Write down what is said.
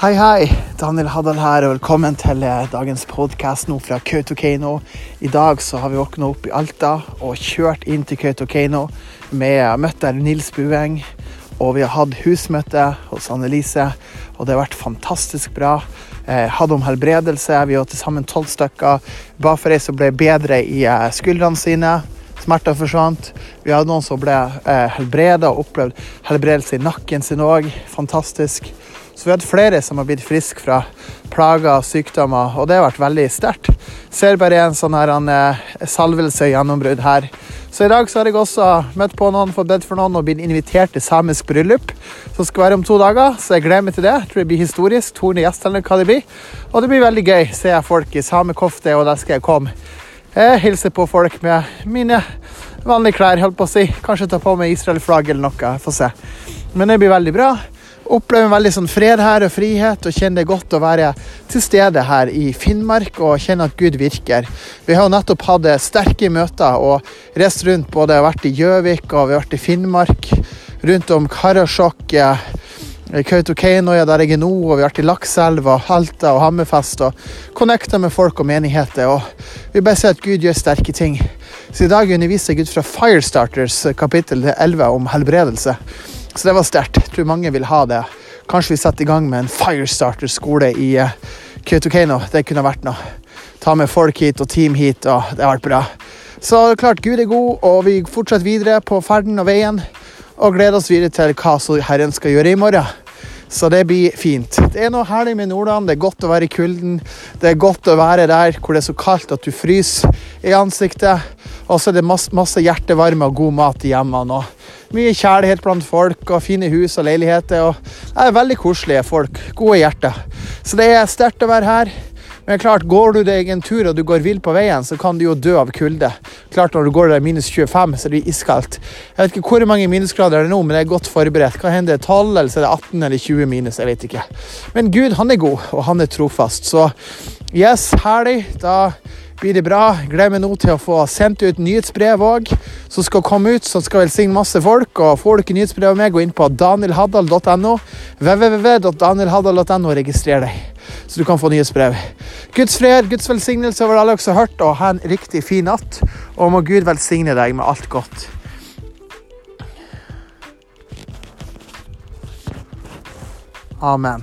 Hei, hei. Daniel Haddal her, og velkommen til eh, dagens podkast fra Kautokeino. I dag så har vi våkna opp i Alta og kjørt inn til Kautokeino. med møtt der Nils Bueng, og vi har hatt husmøte hos Annelise. Og det har vært fantastisk bra. Eh, hadde om helbredelse. Vi var til sammen tolv stykker. Ba for ei som ble bedre i eh, skuldrene sine. Smerter forsvant. Vi hadde noen som ble eh, helbreda og opplevd helbredelse i nakken sin òg. Fantastisk. Så vi hadde flere som har blitt friske fra plager og sykdommer, og det har vært veldig sterkt. Ser bare en sånn her, en, eh, salvelse og gjennombrudd her. Så i dag så har jeg også møtt på noen, fått bedt for noen og blitt invitert til samisk bryllup. Som skal være om to dager, så jeg gleder meg til det. Jeg tror det blir historisk. Torne gjester eller hva det blir. Og det blir veldig gøy. Ser jeg folk i samekofte, og der skal jeg komme. Jeg hilser på folk med mine vanlige klær, holdt på å si. Kanskje ta på meg Israel-flagg eller noe. Får se. Men det blir veldig bra opplever en veldig sånn fred her og frihet, og kjenner det godt å være til stede her i Finnmark og kjenne at Gud virker. Vi har jo nettopp hatt sterke møter og reist rundt, både vært i Gjøvik og vi har vært i Finnmark, rundt om Karasjok. Kautokeino, er der jeg er nå, og vi har vært i Lakseelva, og Alta og Hammerfest og connecta med folk og menigheter. og Vi bare ser at Gud gjør sterke ting. Så i dag underviser jeg Gud fra Firestarters kapittel 11 om helbredelse. Så det var sterkt. Tror mange vil ha det. Kanskje vi setter i gang med en Firestarter-skole i uh, Kautokeino. Det kunne vært noe. Ta med folk hit og team hit, og det har vært bra. Så klart, Gud er god, og vi fortsetter videre på ferden og veien. Og gleder oss videre til hva Herren skal gjøre i morgen. Så det blir fint. Det er noe herlig med Nordland. Det er godt å være i kulden. Det er godt å være der hvor det er så kaldt at du fryser i ansiktet. Og så er det masse, masse hjertevarme og god mat i hjemmene. Mye kjærlighet blant folk og fine hus og leiligheter. Og det er veldig koselige folk. Gode hjerter. Så det er sterkt å være her. Men klart, går du deg en tur og du går vill på veien, så kan du jo dø av kulde. Klart Når du går der minus 25, så er det iskaldt. Jeg vet ikke hvor mange minusgrader det er nå, men det er godt forberedt. Hva hender det 12, eller så er det 18 eller 20 minus? Jeg vet ikke. Men Gud, han er god, og han er trofast. Så yes, herlig. Da blir det bra. Gleder meg nå til å få sendt ut nyhetsbrev òg, som skal komme ut, som skal velsigne masse folk. Og får du ikke nyhetsbrev av meg, gå inn på danielhaddal.no, www.danielhaddal.no, og registrer deg, så du kan få nyhetsbrev. Guds fred, Guds velsignelse over alle dere som har hørt, og ha en riktig fin natt. Og må Gud velsigne deg med alt godt. Amen.